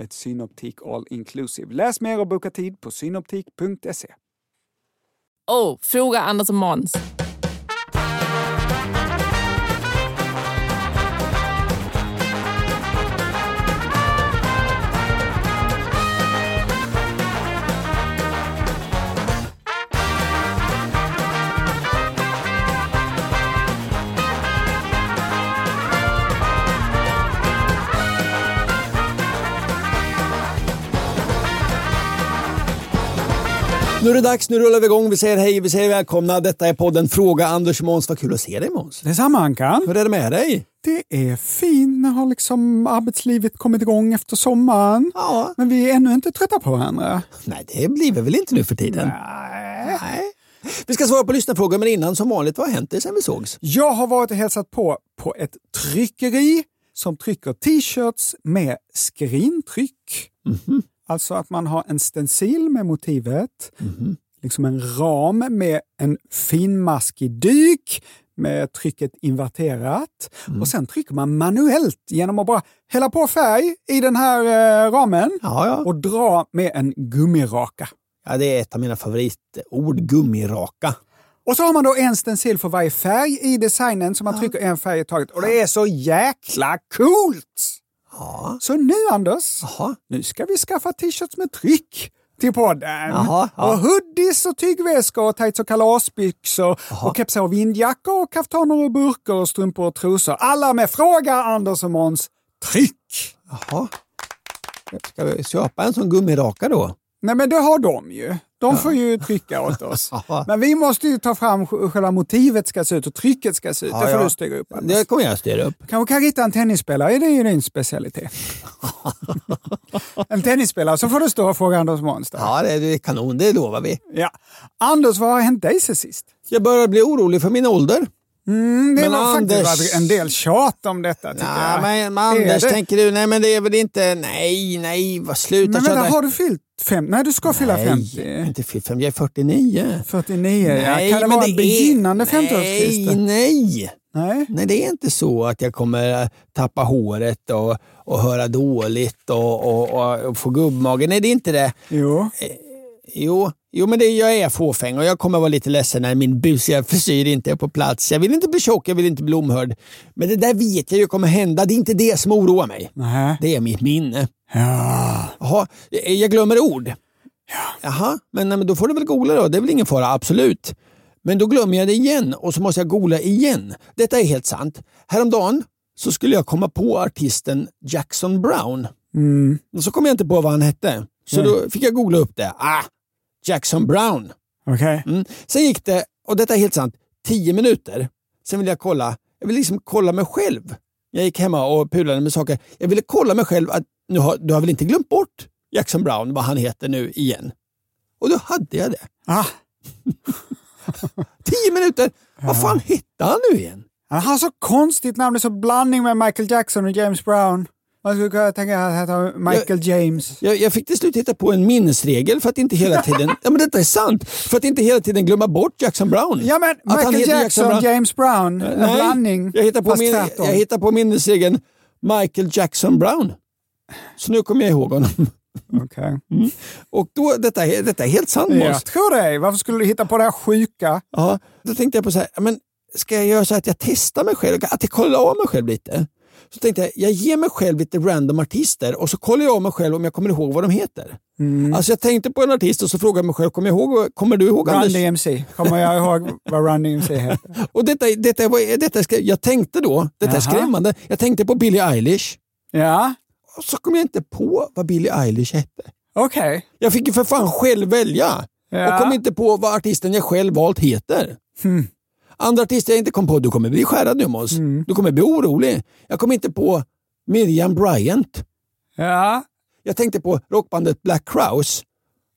ett Synoptik All Inclusive. Läs mer och boka tid på synoptik.se. Oh, fråga Anders och Måns. Är det dags, nu rullar vi igång. Vi säger hej, vi säger välkomna. Detta är podden Fråga Anders och Måns. Vad kul att se dig Måns. Detsamma Ankan. Hur är det med dig? Det är fint. Nu har liksom arbetslivet kommit igång efter sommaren. Ja. Men vi är ännu inte trötta på varandra. Nej, det blir vi väl inte nu för tiden. Nej. Vi ska svara på lyssnarfrågor, men innan som vanligt, vad har hänt dig sen vi sågs? Jag har varit och hälsat på på ett tryckeri som trycker t-shirts med skrintryck. Alltså att man har en stencil med motivet, liksom en ram med en finmaskig duk med trycket inverterat och sen trycker man manuellt genom att bara hälla på färg i den här eh, ramen Ja, ja. och dra med en gummiraka. ja, det är ett av mina favoritord, gummiraka. Och så har man då en stencil för varje färg i designen så man trycker en färg i taget. Och det är så jäkla coolt! Ja. Så nu Anders, Jaha. nu ska vi skaffa t-shirts med tryck till podden. Jaha, ja. Och hoodies och tygväskor och tights och kalasbyxor och kepsar och vindjackor och kaftaner och burkar och strumpor och trosor. Alla med Fråga Anders och Måns tryck! Jaha. Ska vi köpa en sån gummiraka då? Nej men det har de ju. De får ju trycka åt oss. Men vi måste ju ta fram själva motivet ska se ut och trycket ska se ut. Ja, det får ja. du styra upp. Anders. Det kommer jag styra upp. Kanske kan rita en tennisspelare, det är ju din specialitet. en tennisspelare, så får du stå och fråga Anders Måns. Ja, det är kanon, det lovar vi. Ja. Anders, vad har hänt dig sen sist? Jag börjar bli orolig för min ålder. Mm, det Men har Anders- faktiskt en del tjat om detta tycker Nej, jag. men, men Anders, det? tänker du, nej men det är väl inte, nej, nej, vad sluta Men vänta, köra. har du fyllt fem? Nej, du ska fylla Nej, 50. inte fyllt fem, jag är 49. 49, ja. Kan det vara en är- begynnande Nej, 50-årskris? nej. Nej. Nej, det är inte så att jag kommer tappa håret och, och höra dåligt och, och, och, och få gubbmage. Nej, det är inte det. Jo. Jo, jo men det, jag är fåfäng och jag kommer vara lite ledsen när min busiga frisyr inte är på plats. Jag vill inte bli tjock, jag vill inte bli omhörd. Men det där vet jag ju kommer hända. Det är inte det som oroar mig. Nej. Det är mitt minne. Ja. Jaha, jag glömmer ord. Jaha, men, men då får du väl googla då. Det är väl ingen fara, absolut. Men då glömmer jag det igen och så måste jag googla igen. Detta är helt sant. Häromdagen så skulle jag komma på artisten Jackson Brown. Mm. Och så kom jag inte på vad han hette. Så då fick jag googla upp det. Ah, Jackson Brown. Okej. Mm. Sen gick det, och detta är helt sant, tio minuter. Sen ville jag kolla, jag ville liksom kolla mig själv. Jag gick hemma och pulade med saker. Jag ville kolla mig själv att nu har, du har väl inte glömt bort Jackson Brown, vad han heter nu igen. Och då hade jag det. Ah. Tio minuter! Vad fan hette han nu igen? Han har så konstigt namn, det är så blandning med Michael Jackson och James Brown. Man skulle kunna tänka att heta Michael James. Jag, jag fick till slut hitta på en minnesregel för att inte hela tiden, ja men detta är sant, för att inte hela tiden glömma bort Jackson Brown. Ja men Att han Michael heter Jackson, Brown. James Brown, en Nej, blandning. Jag hittar, på min, tvärtom. jag hittar på minnesregeln Michael Jackson Brown. Så nu kommer jag ihåg honom. Okej. Och då, detta, detta är helt sant Måns. Jag tror det. Varför skulle du hitta på det här sjuka? Ja, då tänkte jag på så här, men ska jag göra så att jag testar mig själv, att jag kollar av mig själv lite? Så tänkte jag, jag ger mig själv lite random artister och så kollar jag av mig själv om jag kommer ihåg vad de heter. Mm. Alltså jag tänkte på en artist och så frågade jag mig själv, kommer, jag ihåg, kommer du ihåg Run Anders? DMC. Kommer jag ihåg vad Run DMC heter? Och detta, detta, var- detta, jag tänkte då, detta är skrämmande, jag tänkte på Billie Eilish Ja, och så kom jag inte på vad Billie Eilish hette. okej. Jag fick ju för fan själv välja Ja. och kom inte på vad artisten jag själv valt heter. Hmm. Andra artister jag inte kom på, du kommer bli skärrad nu Måns. Du kommer bli orolig. Jag kom inte på Miriam Bryant. Ja, Jag tänkte på rockbandet Black Crowes.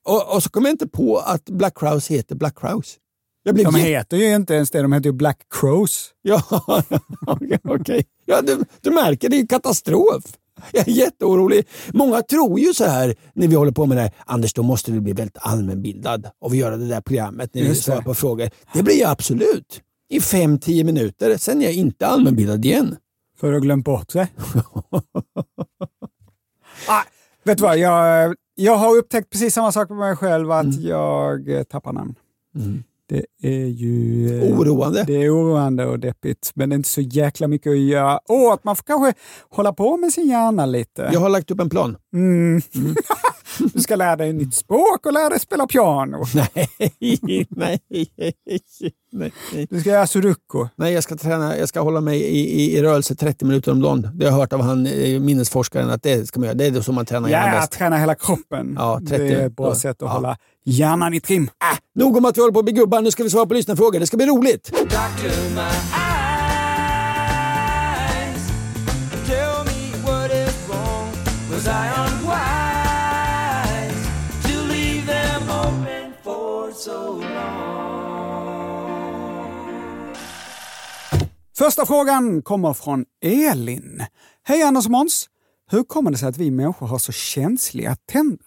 Och, och så kom jag inte på att Black Crowes heter Black Crowes. De heter ju inte ens det. De heter ju Black Crows. Ja, okej. okej. Ja, du, du märker, det är katastrof. Jag är jätteorolig. Många tror ju så här när vi håller på med det här, Anders då måste du bli väldigt allmänbildad och vi gör det där programmet när Just svarar på frågor. Det blir jag absolut. I fem, tio minuter, sen är jag inte allmänbildad igen. För har glömt bort sig. ah, vet du vad, jag, jag har upptäckt precis samma sak med mig själv, att Mm. jag eh, tappar namn. Det är ju... eh, Oroande. Det är oroande och deppigt, men det är inte så jäkla mycket att göra åt. Man får kanske hålla på med sin hjärna lite. Jag har lagt upp en plan. Mm. du ska lära dig ett nytt språk och lära dig spela piano. nej, nej, nej. Du ska göra sudoku. Nej, jag ska träna, jag ska hålla mig i, i, i rörelse 30 minuter om dagen. Det har jag hört av han, eh, minnesforskaren att det ska man göra. Det är det som man tränar hjärnan Ja, bäst. träna hela kroppen. Ja, 30. Det är ett bra Ja. sätt att Ja. hålla hjärnan i trim. Nog om att vi håller på att bli gubbar, nu ska vi svara på lyssnarfrågor. Det ska bli roligt. Första frågan kommer från Elin. Hej Anders och Måns! Hur kommer det sig att vi människor har så känsliga tänder?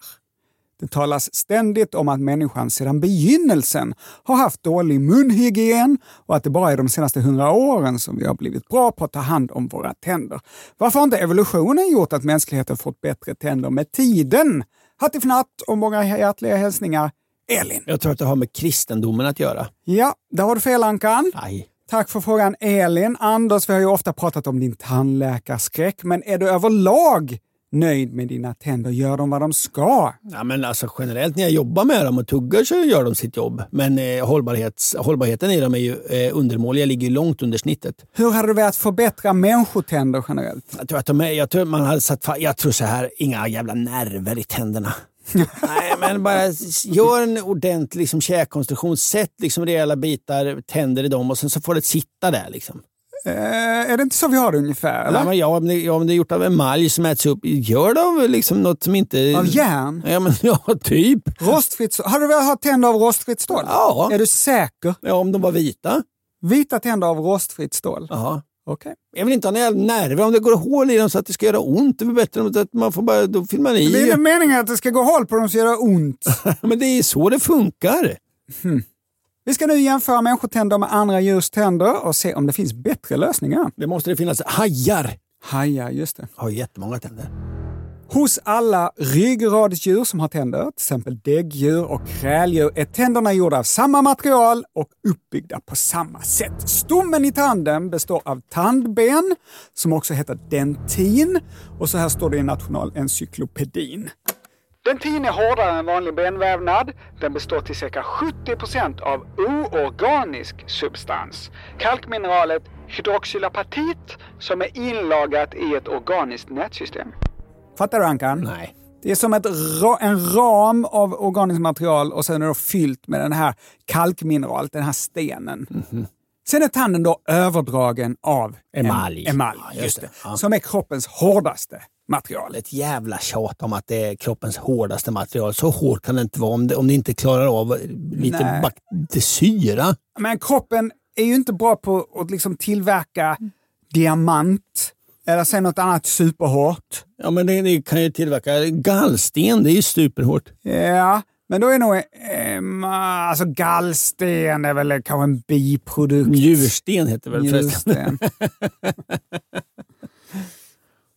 Det talas ständigt om att människan sedan begynnelsen har haft dålig munhygien och att det bara är de senaste hundra åren som vi har blivit bra på att ta hand om våra tänder. Varför har inte evolutionen gjort att mänskligheten fått bättre tänder med tiden? Hattifnatt och många hjärtliga hälsningar, Elin. Jag tror att det har med kristendomen att göra. Ja, där har du fel Ankan. Nej. Tack för frågan Elin. Anders, vi har ju ofta pratat om din tandläkarskräck, men är du överlag nöjd med dina tänder? Gör de vad de ska? Ja, men alltså, generellt när jag jobbar med dem och tuggar så gör de sitt jobb. Men eh, hållbarhets, hållbarheten i dem är ju eh, undermålig. Jag ligger långt under snittet. Hur hade du velat förbättra människotänder generellt? Jag tror att de är, jag tror man hade satt Jag tror så här, inga jävla nerver i tänderna. Nej, men bara gör en ordentlig liksom, käkkonstruktion. Sätt liksom, rejäla bitar tänder i dem och sen så får det sitta där. Liksom. Eh, är det inte så vi har det ungefär? Eller? Ja, men, ja, om det, ja, om det är gjort av emalj som äts upp, gör det av liksom, något som inte... Av järn? Ja, men, ja, typ. Rostfritt stål? Hade du velat ha tänder av rostfritt stål? Ja. Är du säker? Ja, om de var vita. Vita tänder av rostfritt stål? Ja. Okej. Jag vill inte ha några nerver. Om det går hål i dem så att det ska göra ont, det är bättre att man får bara, då fyller man Det är i. inte meningen att det ska gå hål på dem så gör det ont. Men det är så det funkar. Vi ska nu jämföra människotänder med andra djurs tänder och se om det finns bättre lösningar. Det måste det finnas. Hajar Hajar, just det. har ju jättemånga tänder. Hos alla ryggradsdjur som har tänder, till exempel däggdjur och kräldjur, är tänderna gjorda av samma material och uppbyggda på samma sätt. Stommen i tanden består av tandben, som också heter dentin, och så här står det i Nationalencyklopedin. Dentin är hårdare än vanlig benvävnad. Den består till cirka 70% av oorganisk substans. Kalkmineralet hydroxylapatit som är inlagat i ett organiskt nätsystem. Fattar du Ankan? Nej. Det är som ett en ram av organiskt material och sen är det fyllt med den här kalkmineralet, den här stenen. Sen är tanden då överdragen av en- Emalj. emalj Ja, just det. Ja. Som är kroppens hårdaste material. Ett jävla tjat om att det är kroppens hårdaste material. Så hårt kan det inte vara om det, om det inte klarar av lite, Nej. bak- lite syra. Men kroppen är ju inte bra på att liksom tillverka diamant Eller säg något annat superhårt. Ja, men det, det kan ju tillverka gallsten. Det är ju superhårt. Ja, men då är nog... Eh, alltså gallsten är väl kanske en biprodukt. Njursten heter väl. Njursten.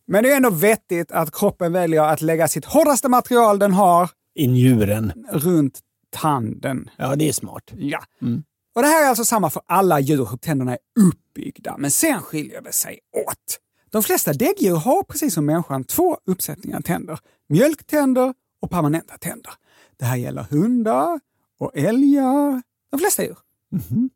Men det är ändå vettigt att kroppen väljer att lägga sitt hårdaste material den har I njuren. runt tanden. Ja, det är smart. Ja. Och Det här är alltså samma för alla djur hur tänderna är uppbyggda, men sen skiljer det sig åt. De flesta däggdjur har precis som människan två uppsättningar tänder. Mjölktänder och permanenta tänder. Det här gäller hundar och älgar. De flesta djur.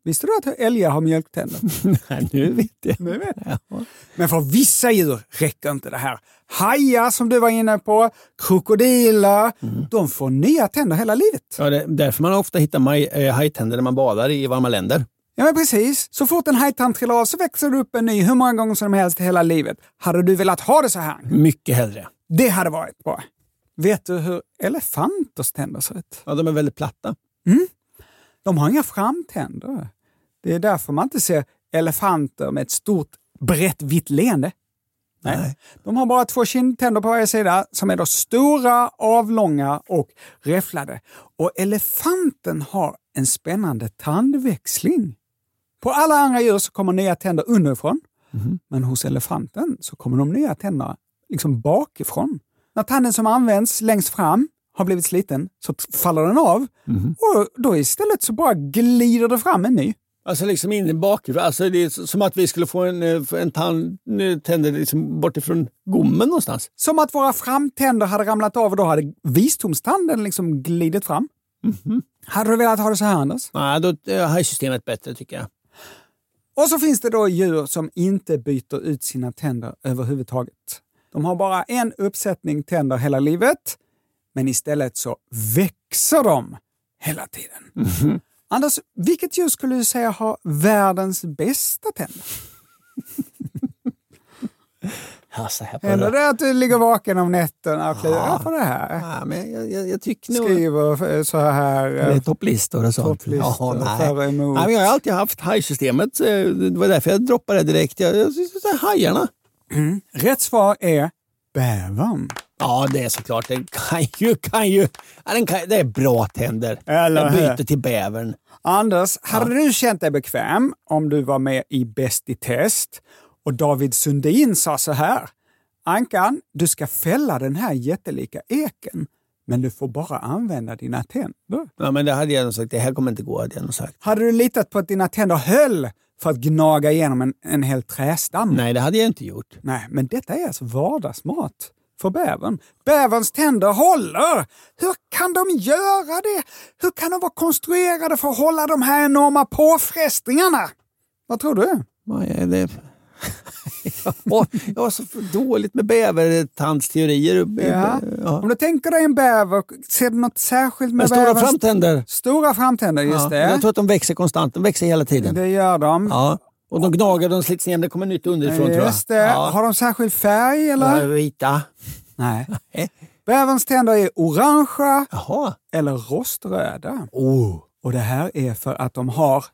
Visste du att älgar har mjölktänder? Nej, nu vet jag. Nu vet jag. Men för vissa djur räcker inte det här. Hajar som du var inne på, krokodiler, de får nya tänder hela livet. Ja, det är därför man ofta hittar maj, eh, hajtänder när man badar i varma länder. Ja, men precis. Så fort en hajtand trillar av så växer det upp en ny hur många gånger som helst hela livet. Hade du velat ha det så här? Mycket hellre. Det hade varit bra. Vet du hur elefanters tänder ser ut? Ja, de är väldigt platta. De har inga framtänder. Det är därför man inte ser elefanter med ett stort brett vitt leende. Nej. De har bara två kindtänder på varje sida som är då stora, avlånga och räfflade. Och elefanten har en spännande tandväxling. På alla andra djur så kommer nya tänder underifrån. Men hos elefanten så kommer de nya tänderna liksom bakifrån. När tanden som används längst fram har blivit sliten så faller den av och då istället så bara glider det fram en ny. Alltså liksom in bakifrån. Alltså det är som att vi skulle få en, eh, en tand, eh, tänder liksom bortifrån gommen någonstans. Som att våra framtänder hade ramlat av och då hade visdomstanden liksom glidit fram. Hade du velat ha det så här Anders? Nej, då är hajsystemet bättre tycker jag. Och så finns det då djur som inte byter ut sina tänder överhuvudtaget. De har bara en uppsättning tänder hela livet, men istället så växer de hela tiden. Anders, vilket djur skulle du säga har världens bästa tänder? Alltså, Eller det att du ligger vaken om nätterna och klurar på det här? Ja, men jag, jag, jag tycker nog... Skriver eh, så här... Eh, topplistor och sånt. Topplistor, nej. emot. nej, men jag har alltid haft hajsystemet. eh, Det var därför jag droppade det direkt. Jag, jag, jag, hajarna. Rätt svar är bävern. Ja, det är såklart. Den kan ju... Kan ju ja, den kan, det är bra tänder. Eller jag byter till bävern. Anders, hade du känt dig bekväm om du var med i Bäst i test och David Sundin sa så här. Ankan, du ska fälla den här jättelika eken, men du får bara använda dina tänder. Ja, men det hade jag nog sagt. Det här kommer inte gå, hade jag nog sagt. Hade du litat på att dina tänder höll för att gnaga igenom en, en hel trästam? Nej, det hade jag inte gjort. Nej, men detta är alltså vardagsmat för bävern. Bäverns tänder håller! Hur kan de göra det? Hur kan de vara konstruerade för att hålla de här enorma påfrestningarna? Vad tror du? Vad är det? jag, jag har så dåligt med bävertandsteorier. Ja. Ja. Om du tänker dig en bäver, ser du något särskilt med Med stora framtänder. Stora framtänder, just Ja, det. Jag tror att de växer konstant. De växer hela tiden. Det gör de. Ja. Och de gnagar, de slits ner, det kommer nytt underifrån tror jag. Just. Ja. Har de särskild färg eller? vita. Nej. Bäverns tänder är orangea eller roströda. Oh. Och det här är för att de har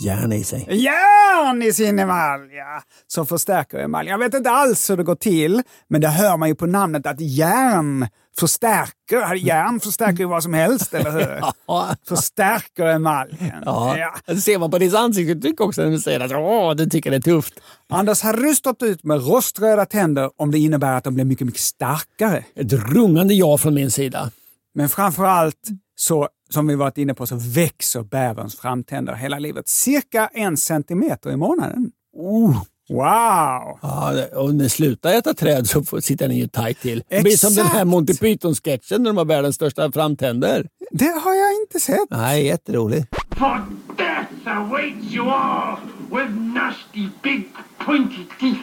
Järn i sig. järn i sin emalj, ja, som förstärker emalj. Jag vet inte alls hur det går till, men det hör man ju på namnet att järn förstärker. Järn förstärker ju vad som helst, eller hur? Ja. Förstärker emaljen. Ja. Ja. Det ser man på ditt ansiktsuttryck också när du säger att Åh, du tycker det är tufft. Anders, hade du stått ut med roströda tänder om det innebär att de blir mycket, mycket starkare? Ett rungande ja från min sida. Men framför allt, så, som vi varit inne på, så växer bäverns framtänder hela livet. Cirka en centimeter i månaden. Oh. Wow! Ja, och när slutar äta träd så får- sitter den ju tajt till. Det blir som den här Exakt. Monty Python-sketchen när de har världens största framtänder. Det har jag inte sett. Nej, jätteroligt. For death awaits you all with nasty big pointy teeth.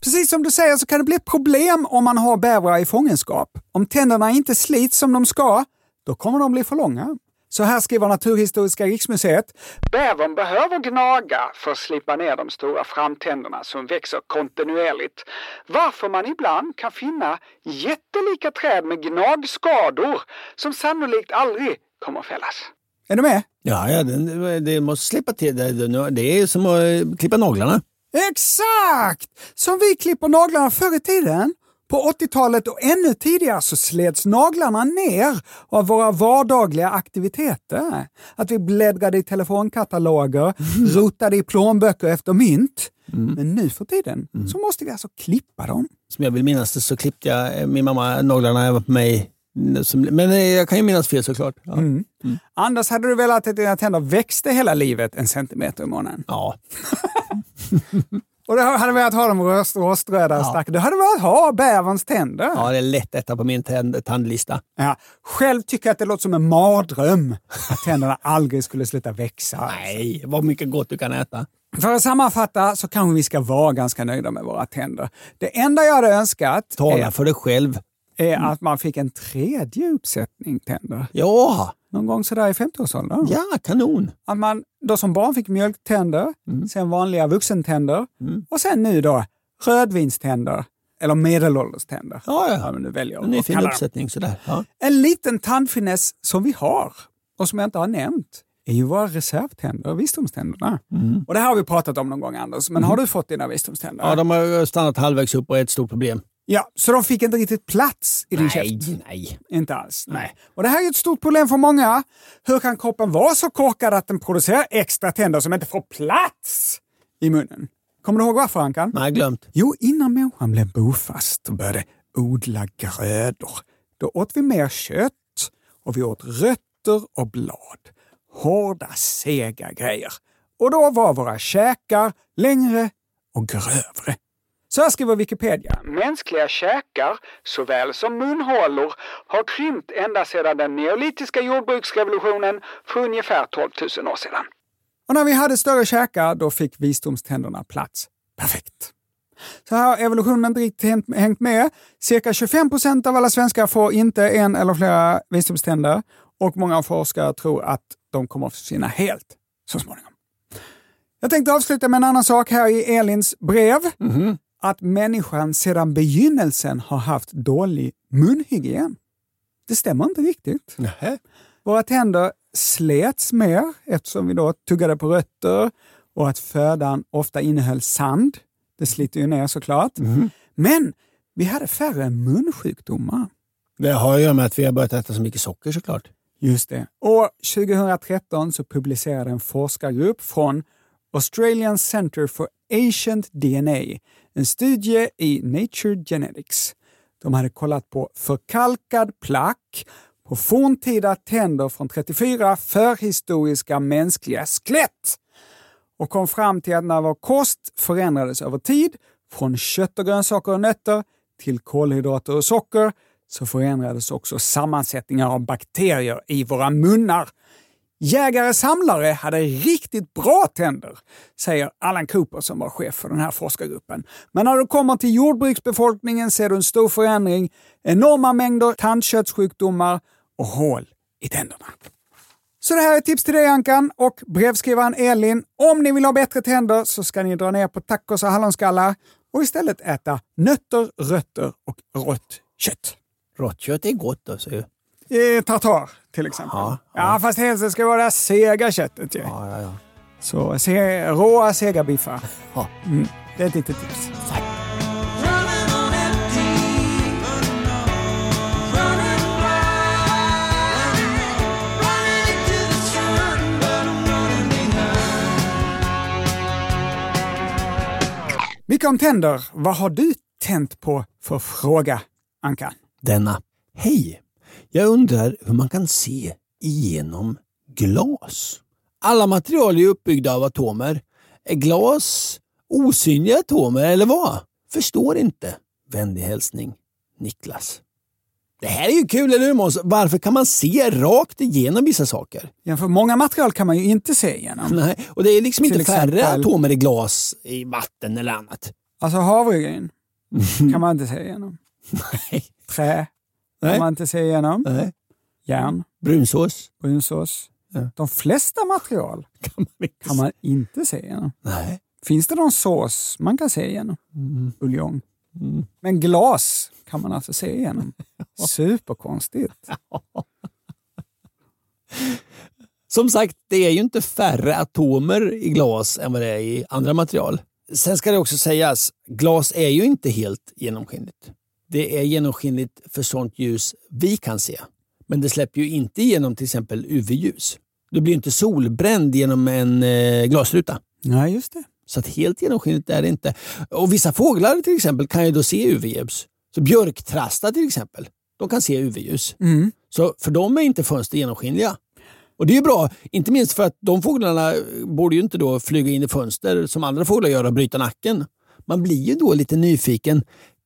Precis som du säger så kan det bli ett problem om man har bävrar i fångenskap. Om tänderna inte slits som de ska, då kommer de bli för långa. Så här skriver Naturhistoriska riksmuseet. Bävern behöver gnaga för att slippa ner de stora framtänderna som växer kontinuerligt. Varför man ibland kan finna jättelika träd med gnagskador som sannolikt aldrig kommer fällas. Är du med? Ja, ja det, det måste slippa till. Det, det, det är som att eh, klippa naglarna. Exakt! Som vi klipper naglarna förr i tiden. På 80-talet och ännu tidigare så slets naglarna ner av våra vardagliga aktiviteter. Att vi bläddrade i telefonkataloger, rotade i plånböcker efter mynt. Men nu för tiden så måste vi alltså klippa dem. Som jag vill minnas det så klippte jag eh, min mamma naglarna även på mig. Men eh, jag kan ju minnas fel såklart. Ja. Anders, hade du velat att dina tänder växte hela livet en centimeter i månaden? ja. Och du hade velat ha dem rost, roströda och starka. Du hade velat ha bäverns tänder. ja, det är lätt detta på min tänd, tandlista. Ja, själv tycker jag att det låter som en mardröm att tänderna aldrig skulle sluta växa. Nej, vad mycket gott du kan äta. För att sammanfatta så kanske vi ska vara ganska nöjda med våra tänder. Det enda jag hade önskat Tala är, för dig själv. Är att man fick en tredje uppsättning tänder. Ja, Någon gång sådär i 50-årsåldern. ja kanon. Att man då som barn fick mjölktänder, sen vanliga vuxentänder och sen nu då rödvinständer. Eller medelålderständer. Ja, ja. men du väljer En fin uppsättning sådär. Ja. En liten tandfiness som vi har och som jag inte har nämnt är ju våra reservtänder, visdomständerna. Och det här har vi pratat om någon gång Anders, men har du fått dina visdomständer? ja, de har stannat halvvägs upp och är ett stort problem. Ja, så de fick inte riktigt plats i din käft? Nej, nej. Inte alls. Nej. Och det här är ett stort problem för många. Hur kan kroppen vara så korkad att den producerar extra tänder som inte får plats i munnen? Kommer du ihåg varför Ankan? Nej, glömt. Jo, innan människan blev bofast och började odla grödor, då åt vi mer kött och vi åt rötter och blad. Hårda, sega grejer. Och då var våra käkar längre och grövre. Så här skriver Wikipedia. Mänskliga käkar, såväl som munhålor, har krympt ända sedan den neolitiska jordbruksrevolutionen för ungefär 12 000 år sedan. Och när vi hade större käkar, då fick visdomständerna plats perfekt. Så här har evolutionen inte riktigt hängt- med. Cirka 25 procent av alla svenskar får inte en eller flera visdomständer och många forskare tror att de kommer att försvinna helt så småningom. Jag tänkte avsluta med en annan sak här i Elins brev. Att människan sedan begynnelsen har haft dålig munhygien. Det stämmer inte riktigt. Nähä. Våra tänder slets mer eftersom vi då tuggade på rötter och att födan ofta innehöll sand. Det sliter ju ner såklart. Men vi hade färre munsjukdomar. Det har att göra med att vi har börjat äta så mycket socker såklart. Just det. År 2013 så publicerade en forskargrupp från Australian Center for Ancient DNA en studie i Nature Genetics. De hade kollat på förkalkad plack på forntida tänder från 34 förhistoriska mänskliga skelett och kom fram till att när vår kost förändrades över tid, från kött och grönsaker och nötter till kolhydrater och socker, så förändrades också sammansättningar av bakterier i våra munnar. Jägare-samlare hade riktigt bra tänder, säger Alan Cooper som var chef för den här forskargruppen. Men när du kommer till jordbruksbefolkningen ser du en stor förändring, enorma mängder tandköttssjukdomar och hål i tänderna. Så det här är ett tips till dig Ankan och brevskrivaren Elin. Om ni vill ha bättre tänder så ska ni dra ner på tacos och hallonskallar och istället äta nötter, rötter och rått kött. Rått kött är gott alltså. ju. Eh, tartar till exempel. Ja, Ja, fast helst det ska vara det sega köttet ju. Ja, ja, ja. Så se, råa sega biffar. Ja. Mm, det är ett litet tips. Mycket om tänder. Vad har du tänt på för fråga, Anka? Denna. Hej! Jag undrar hur man kan se igenom glas. Alla material är uppbyggda av atomer. Är glas osynliga atomer eller vad? Förstår inte. Vänlig hälsning Niklas. Det här är ju kul, eller hur Måns? Varför kan man se rakt igenom vissa saker? Ja, för många material kan man ju inte se igenom. Nej, och det är liksom Till inte färre exempel- atomer i glas, i vatten eller annat. Alltså havregryn kan man inte se igenom. Nej. Trä Nej. man inte se igenom. Nej. Järn, Brunsås? brunsås. Ja. De flesta material Kan man inte kan man inte se igenom. Nej. Finns det någon sås man kan se igenom? Buljong. Men glas kan man alltså se igenom. Superkonstigt. Som sagt, det är ju inte färre atomer i glas än vad det är i andra material. Sen ska det också sägas, glas är ju inte helt genomskinligt. Det är genomskinligt för sånt ljus vi kan se. Men det släpper ju inte igenom till exempel UV-ljus. Du blir inte solbränd genom en eh, glasruta. Nej, just det. Så att helt genomskinligt är det inte. Och Vissa fåglar till exempel kan ju då se UV-ljus. Så björktrastar till exempel, de kan se UV-ljus. Så för dem är inte fönster genomskinliga. Och det är bra, inte minst för att de fåglarna borde ju inte då flyga in i fönster som andra fåglar gör och bryta nacken. Man blir ju då lite nyfiken.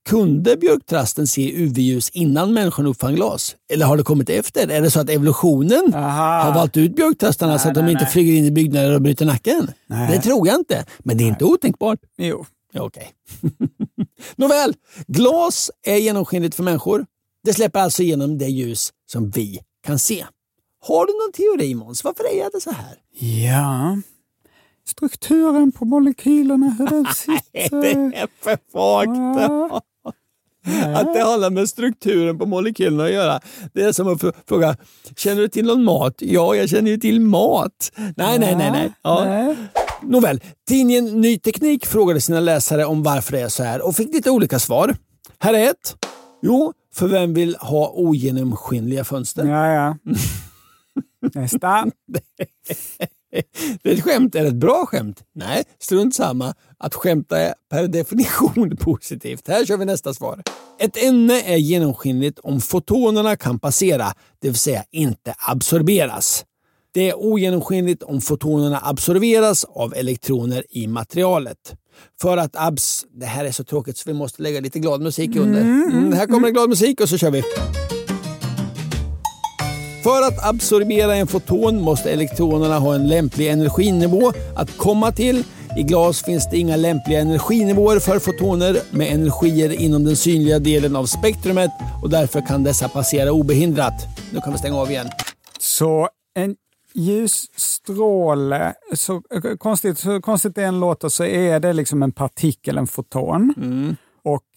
Kunde björktrasten se UV-ljus innan människan uppfann glas? Eller har det kommit efter? Är det så att evolutionen Aha. har valt ut björktrastarna så att de nej, inte nej. flyger in i byggnader och bryter nacken? Nej. Det tror jag inte, men det är inte otänkbart. Jo. Ja, Okej. Nåväl, glas är genomskinligt för människor. Det släpper alltså igenom det ljus som vi kan se. Har du någon teori Måns? Varför är det så här? Ja. Strukturen på molekylerna, hur den Det sitter. är för vagt. Ja. Att det har med strukturen på molekylerna att göra. Det är som att fråga, känner du till någon mat? Ja, jag känner ju till mat. Nej, nej, nej. nej. Ja. Nej. Nåväl, tidningen Ny Teknik frågade sina läsare om varför det är så här och fick lite olika svar. Här är ett. Jo, för vem vill ha ogenomskinliga fönster? Ja, ja. Nästa. Det är ett skämt. Är det ett bra skämt? Nej, strunt samma. Att skämta är per definition positivt. Här kör vi nästa svar. Ett ämne är genomskinligt om fotonerna kan passera, det vill säga inte absorberas. Det är ogenomskinligt om fotonerna absorberas av elektroner i materialet. För att abs... Det här är så tråkigt så vi måste lägga lite glad musik under. Mm, här kommer det glad musik och så kör vi. För att absorbera en foton måste elektronerna ha en lämplig energinivå att komma till. I glas finns det inga lämpliga energinivåer för fotoner med energier inom den synliga delen av spektrumet och därför kan dessa passera obehindrat. Nu kan vi stänga av igen. Så en ljusstråle, så konstigt, så konstigt det än låter, så är det liksom en partikel, en foton. Och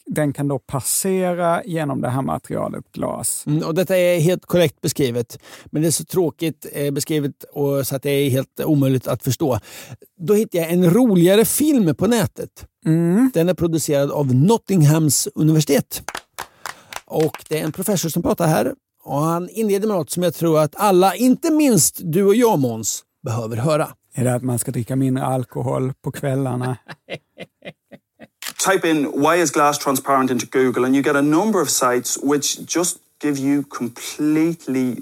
den kan då passera genom det här materialet glas. Mm, och detta är helt korrekt beskrivet, men det är så tråkigt eh, beskrivet och så att det är helt omöjligt att förstå. Då hittade jag en roligare film på nätet. Den är producerad av Nottinghams universitet. Och Det är en professor som pratar här och han inleder med något som jag tror att alla, inte minst du och jag Måns, behöver höra. Är det att man ska dricka mindre alkohol på kvällarna? type in why is glass transparent into Google and you get a number of sites which just give you completely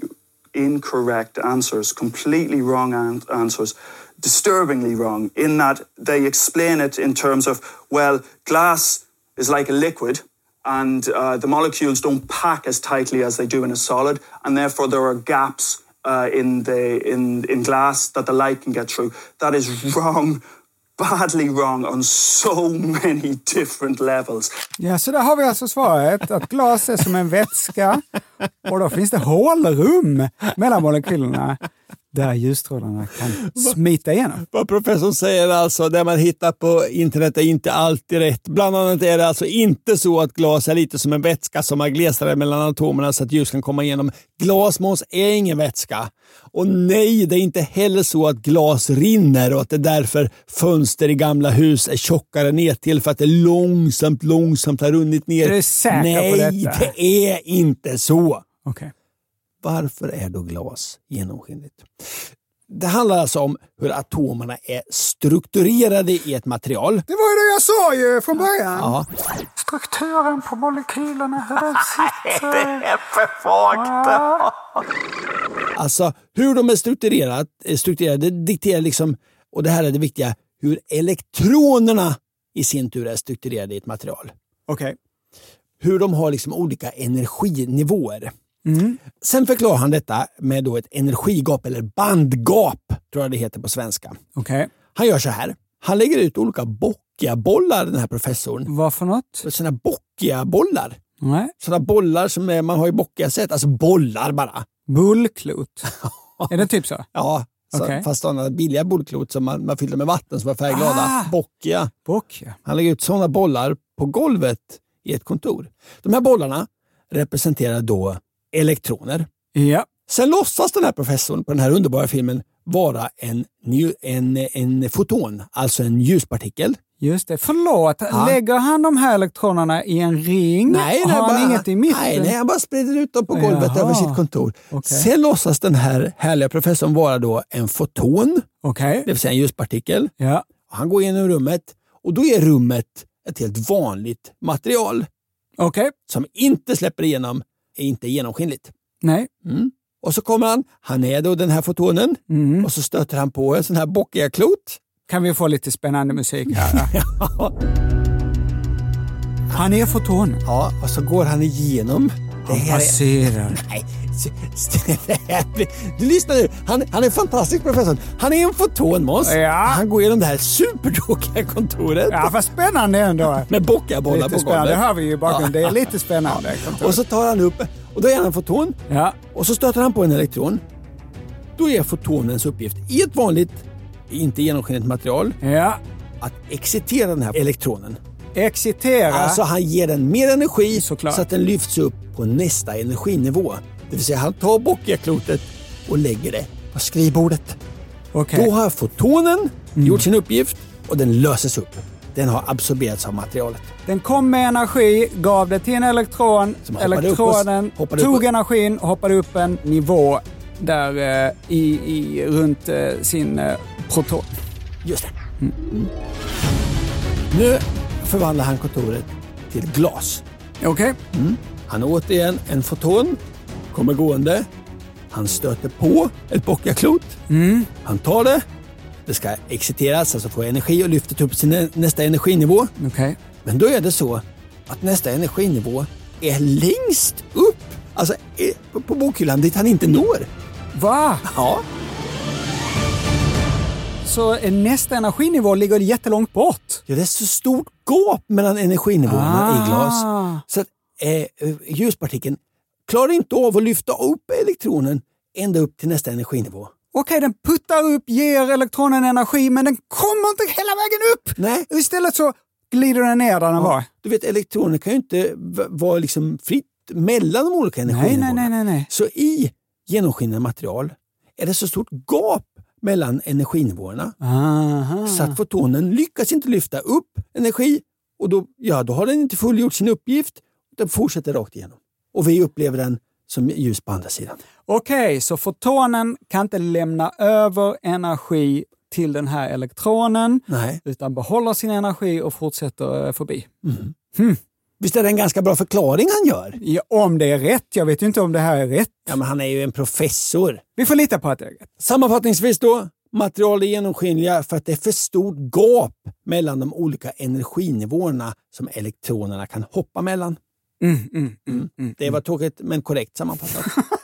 incorrect answers, completely wrong an- answers, disturbingly wrong, in that they explain it in terms of, well, glass is like a liquid and uh, the molecules don't pack as tightly as they do in a solid, and therefore there are gaps uh, in the in in glass that the light can get through. That is wrong, badly wrong on so many different levels. Ja, så där har vi alltså svaret att glas är som en vätska och då finns det hålrum mellan molekylerna där ljusstrålarna kan smita igenom. Vad professorn säger alltså, det man hittar på internet är inte alltid rätt. Bland annat är det alltså inte så att glas är lite som en vätska som har glesare mellan atomerna så att ljus kan komma igenom. Glasmåns är ingen vätska. Och nej, det är inte heller så att glas rinner och att det är därför fönster i gamla hus är tjockare ner till för att det långsamt, långsamt har runnit ner. Är du säker nej, på detta? det är inte så. Okej. Varför är då glas genomskinligt? Det handlar alltså om hur atomerna är strukturerade i ett material. Det var ju det jag sa ju från början. Ja. Strukturen på molekylerna, hur den sitter. Alltså hur de är eh, strukturerade dikterar liksom, och det här är det viktiga, hur elektronerna i sin tur är strukturerade i ett material. Okej. Hur de har liksom olika energinivåer. Sen förklarar han detta med då ett energigap eller bandgap, tror jag det heter på svenska. Okej. Han gör så här. Han lägger ut olika bockiga bollar den här professorn. Vad för något? Sådana bockiga bollar. Nej. Sådana bollar som är, man har i bockiga sätt. Alltså bollar bara. Bullklot. är det typ så? Ja, så, Okej. fast sådana billiga bordklot som man, man fyllde med vatten som var färgglada. Ah. Bockiga. Bock, ja. Han lägger ut sådana bollar på golvet i ett kontor. De här bollarna representerar då elektroner. Ja. Sen låtsas den här professorn på den här underbara filmen vara en, en, en foton, alltså en ljuspartikel. Just det, förlåt. Lägger han de här elektronerna i en ring? Nej, har nej, han bara, inget i mitten? Nej, nej, han bara sprider ut dem på golvet Jaha. över sitt kontor. Okej. Sen låtsas den här härliga professorn vara då en foton, Okej. det vill säga en ljuspartikel. Ja. Han går in i rummet och då är rummet ett helt vanligt material Okej. som inte släpper igenom, är inte genomskinligt. Nej. Och så kommer han, han är då den här fotonen Mm. och så stöter han på en sån här bockiga klot. Kan vi få lite spännande musik här? Han är foton. Ja, och så går han igenom. Han här är, passerar. nej, du lyssnar nu, han, han är fantastisk professor. Han är en foton Måns. Ja. Han går igenom det här supertråkiga kontoret Ja, vad spännande ändå. med bockiga bollar Lite på spännande. Det golvet. hör vi ju i bakgrunden. Det är lite spännande. Och så tar han upp, och då är han en foton. Ja. Och så stöter han på en elektron. Då är fotonens uppgift i ett vanligt, inte genomskinligt material, Ja. att excitera den här elektronen. Excitera. Alltså han ger den mer energi Såklart. så att den lyfts upp på nästa energinivå. Det vill säga han tar bockiga klotet och lägger det på skrivbordet. Okej. Då har fotonen gjort sin uppgift och den löses upp. Den har absorberats av materialet. Den kom med energi, gav det till en elektron. Hoppade upp Elektronen och- tog upp energin och hoppade upp en nivå där eh, i, i, runt eh, sin eh, proton. Just det. Mm. Nu förvandlar han kontoret till glas. Okej. Han är återigen en foton, kommer gående. Han stöter på ett bockaklot. Han tar det. Det ska exciteras, alltså få energi och lyfter upp sin nästa energinivå. Okej. Men då är det så att nästa energinivå är längst upp. Alltså på bokhyllan dit han inte når. Va? Ja, Så nästa energinivå ligger jättelångt bort? ja det är så stort gap mellan energinivåerna Ah. i glas. Så att eh, ljuspartikeln klarar inte av att lyfta upp elektronen ända upp till nästa energinivå. Okej, den puttar upp, ger elektronen energi, men den kommer inte hela vägen upp! Nej. Istället så glider den ner där den var. Du vet, elektroner kan ju inte vara liksom fritt mellan de olika Nej, energinivåerna. nej, nej, nej, nej. Så i genomskinliga material är det så stort gap mellan energinivåerna Aha. så att fotonen lyckas inte lyfta upp energi och då, ja, då har den inte fullgjort sin uppgift. Den fortsätter rakt igenom. Och vi upplever den som ljus på andra sidan. Okej, så fotonen kan inte lämna över energi till den här elektronen, Nej. utan behåller sin energi och fortsätter eh, förbi. Visst är det en ganska bra förklaring han gör? Ja, om det är rätt. Jag vet ju inte om det här är rätt. Ja, men han är ju en professor. Vi får lita på att det är rätt. Sammanfattningsvis då, material är genomskinliga för att det är för stort gap mellan de olika energinivåerna som elektronerna kan hoppa mellan. Mm, mm, mm, mm. Det var tråkigt men korrekt sammanfattat.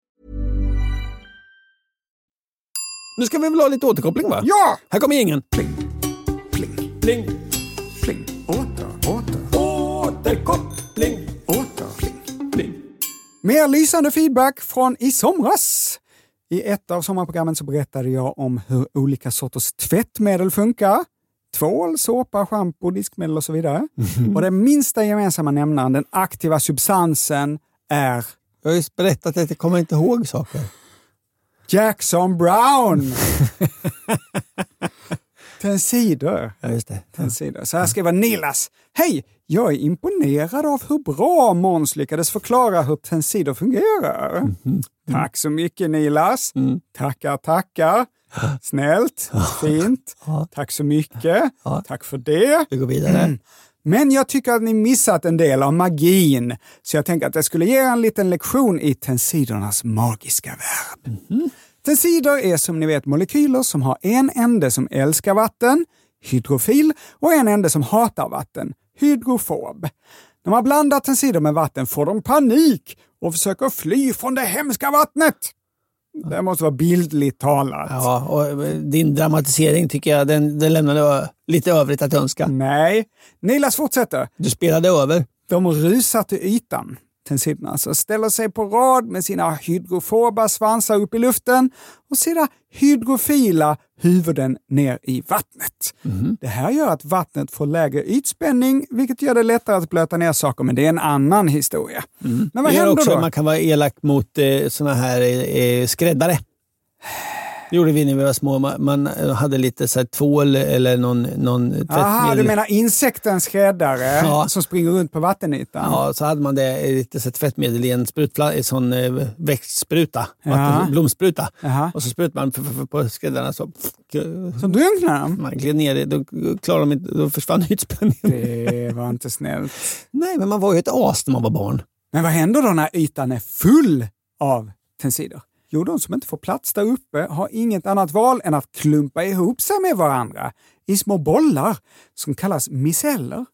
nu ska vi väl ha lite återkoppling va? Ja! Här kommer ingen. Pling, pling, Pling. pling. Åter, åter, Återkoppling. åter. Pling. Mer lysande feedback från i somras. I ett av sommarprogrammen så berättade jag om hur olika sorters tvättmedel funkar. Tvål, såpa, schampo, diskmedel och så vidare. Och den minsta gemensamma nämnaren, den aktiva substansen, är Jag har just berättat att jag kommer inte ihåg saker. Jackson Brown! Tensider. Ja, just det. Tensider. Så här skriver Nilas. Hej! Jag är imponerad av hur bra Måns lyckades förklara hur tensider fungerar. Tack så mycket Nilas. Tackar, tackar. Snällt, fint. Tack så mycket. Tack för det. Vi går vidare. Men jag tycker att ni missat en del av magin, så jag tänker att jag skulle ge er en liten lektion i tensidernas magiska värld. Tensider är som ni vet molekyler som har en ände som älskar vatten, hydrofil, och en ände som hatar vatten, hydrofob. När man blandar tensider med vatten får de panik och försöker fly från det hemska vattnet. Det måste vara bildligt talat. Ja, och din dramatisering tycker jag den, den lämnade lite övrigt att önska. Nej, Nilas fortsätter. Du spelade över. De rusar till ytan, tensiderna, alltså ställer sig på rad med sina hydrofoba svansar upp i luften och sina hydrofila huvuden ner i vattnet. Det här gör att vattnet får lägre ytspänning, vilket gör det lättare att blöta ner saker, men det är en annan historia. Men vad Det händer också då? man kan vara elak mot eh, såna här eh, skräddare. Det gjorde vi när vi var små. Man, hade lite så tvål eller någon, någon Aha, tvättmedel. du menar insekten skräddare Ja. som springer runt på vattenytan? Ja, så hade man det lite så tvättmedel i en sprutfla, i sån eh, växtspruta, Ja. blomspruta. Jaha. Och så sprutade man på skräddarna så. Så drunknar de? Man gled ner i, då, klarade de inte, då försvann ytspänningen. Det var inte snällt. Nej, men man var ju ett as när man var barn. Men vad händer då när ytan är full av tensider? Jo, de som inte får plats där uppe har inget annat val än att klumpa ihop sig med varandra i små bollar som kallas miceller.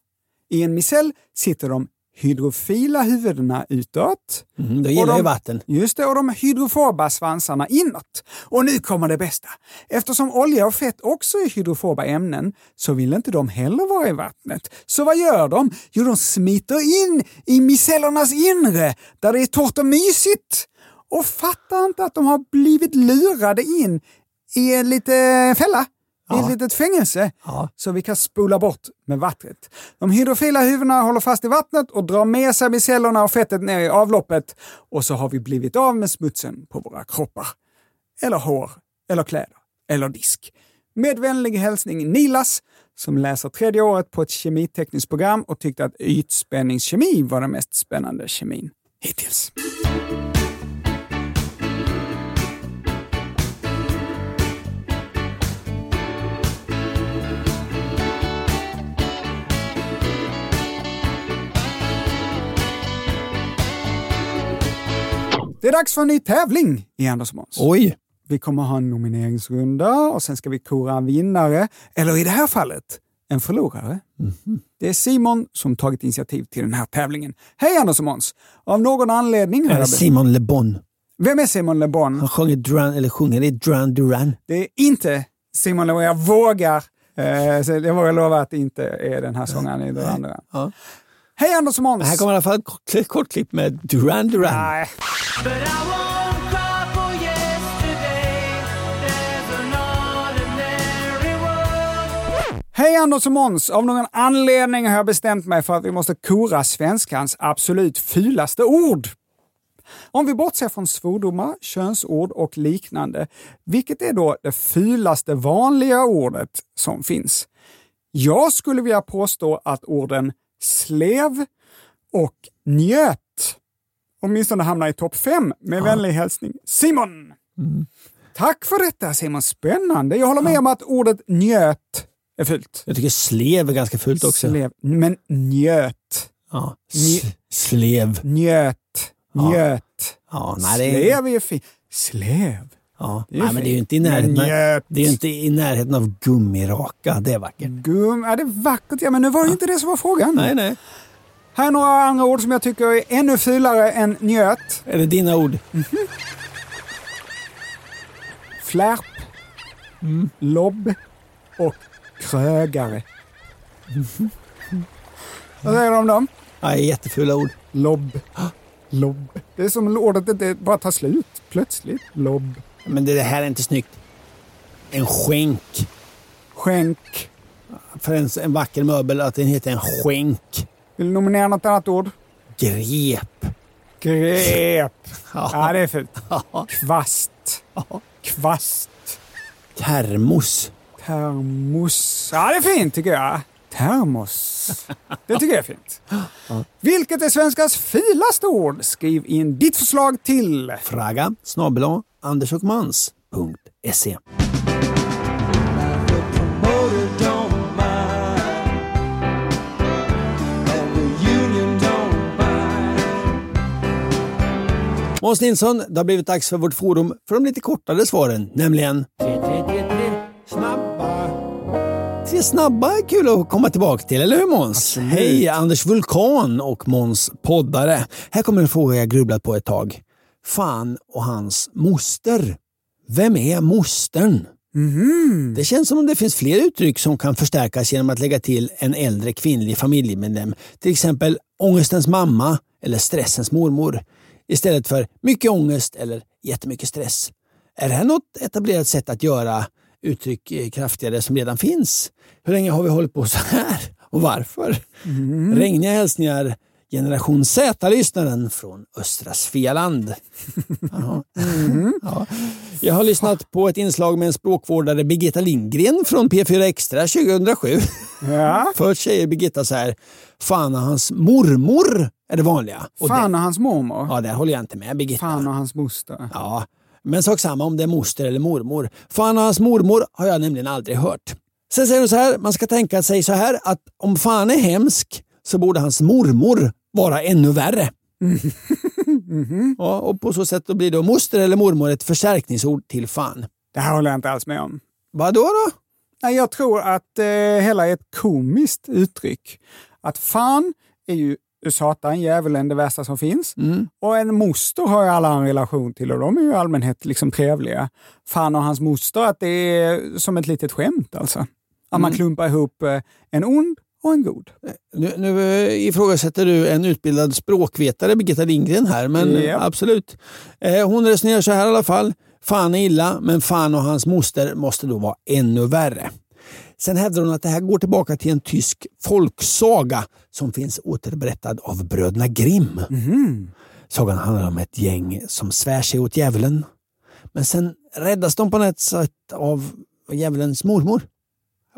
I en micell sitter de hydrofila huvudena utåt. Mm, det gillar de, ju vatten. Just det, och de hydrofoba svansarna inåt. Och nu kommer det bästa. Eftersom olja och fett också är hydrofoba ämnen så vill inte de heller vara i vattnet. Så vad gör de? Jo, de smiter in i micellernas inre där det är torrt och mysigt och fattar inte att de har blivit lurade in i en liten fälla. I ett litet fängelse så vi kan spola bort med vattnet. De hydrofila huvudena håller fast i vattnet och drar med sig micellerna och fettet ner i avloppet och så har vi blivit av med smutsen på våra kroppar. Eller hår, eller kläder, eller disk. Med vänlig hälsning Nilas som läser tredje året på ett kemitekniskt program och tyckte att ytspänningskemi var den mest spännande kemin hittills. Det är dags för en ny tävling i Anders och Måns. Oj! Vi kommer ha en nomineringsrunda och sen ska vi kora en vinnare, eller i det här fallet en förlorare. Det är Simon som tagit initiativ till den här tävlingen. Hej Anders och Måns! Av någon anledning jag... Simon Le Bon. Vem är Simon Le Bon? Han sjunger Duran, eller sjunger i Duran Duran. Det är inte Simon Le Bon. Jag vågar, eh, jag vågar lova att det inte är den här sångaren i Duran Duran. Ja. Hej Anders och Måns! Här kommer i alla fall ett kort, klipp med Duran Duran. Nej. Hej Anders och Måns! Av någon anledning har jag bestämt mig för att vi måste kora svenskans absolut fulaste ord. Om vi bortser från svordomar, könsord och liknande, vilket är då det fulaste vanliga ordet som finns? Jag skulle vilja påstå att orden slev och njöt åtminstone hamnar i topp fem. Med vänlig hälsning Simon! Tack för detta Simon, spännande. Jag håller med om att ordet njöt är fult. Jag tycker slev är ganska fult också. Slev. Men njöt. Ja. Nj- slev. Njöt. Njöt. Ja, nej, det är, Slev är ju fint. Slev. Ja. det är nej, men det är ju inte i närheten, det är inte i närheten av gummiraka. Det är vackert. Gum, ja, det är vackert, ja, men nu var det inte det som var frågan. Nej, nej. Här är några andra ord som jag tycker är ännu fulare än njöt. Är det dina ord? Flärp, lobb och krögare. Vad säger du om dem? Ja, jättefula ord. Lobb. Lobb. Det är som ordet inte bara tar slut plötsligt. Lobb. Men det här är inte snyggt. En skänk. Skänk. För en, en vacker möbel att den heter en skänk. Vill du nominera något annat ord? Grep. Grep. Ja. Ja, det är fult. Kvast. Kvast. Termos. Termos. Ja, det är fint tycker jag. Termos. Det tycker jag är fint. Vilket är svenskans filaste ord? Skriv in ditt förslag till... Fraga snabel andersochmans.se Måns Nilsson, det har blivit dags för vårt forum för de lite kortare svaren, nämligen tre, snabba är kul att komma tillbaka till, eller hur Måns? Hej, Anders Vulkan och Måns poddare. Här kommer en fråga jag grubblat på ett tag. Fan och hans moster. Vem är mostern? Det känns som om det finns fler uttryck som kan förstärkas genom att lägga till en äldre kvinnlig familjemedlem. Till exempel ångestens mamma eller stressens mormor. Istället för mycket ångest eller jättemycket stress. Är det här något etablerat sätt att göra uttryck eh, kraftigare som redan finns? Hur länge har vi hållit på så här? Och varför? Regniga hälsningar Generation Z-lyssnaren från östra Svealand. Jaha. Ja. Jag har lyssnat på ett inslag med en språkvårdare, Birgitta Lindgren från P4 Extra 2007. Ja. Först säger Birgitta så här, fan och hans mormor är det vanliga. Och Fan och hans mormor. ja, där håller jag inte med Birgitta. Fan och hans moster. Ja, men sak samma om det är moster eller mormor. Fan och hans mormor har jag nämligen aldrig hört. Sen säger hon så här, man ska tänka sig så här att om fan är hemsk så borde hans mormor vara ännu värre. Ja, och på så sätt då blir då moster eller mormor ett förstärkningsord till fan. Det här håller jag inte alls med om. Vad då? då? Nej, jag tror att eh, hela är ett komiskt uttryck. Att fan är ju satan, djävulen, det värsta som finns. Och en moster har ju alla en relation till och de är ju i allmänhet liksom trevliga. Fan och hans moster, att det är som ett litet skämt alltså. Att man klumpar ihop eh, en ond och en god. Nu, nu eh, ifrågasätter du en utbildad språkvetare, Birgitta Lindgren här, men Ja. absolut. Eh, hon resonerar så här i alla fall. Fan är illa, men fan och hans moster måste då vara ännu värre. Sen hävdar hon att det här går tillbaka till en tysk folksaga som finns återberättad av bröderna Grimm. Sagan handlar om ett gäng som svär sig åt djävulen. Men sen räddas de på något sätt av djävulens mormor.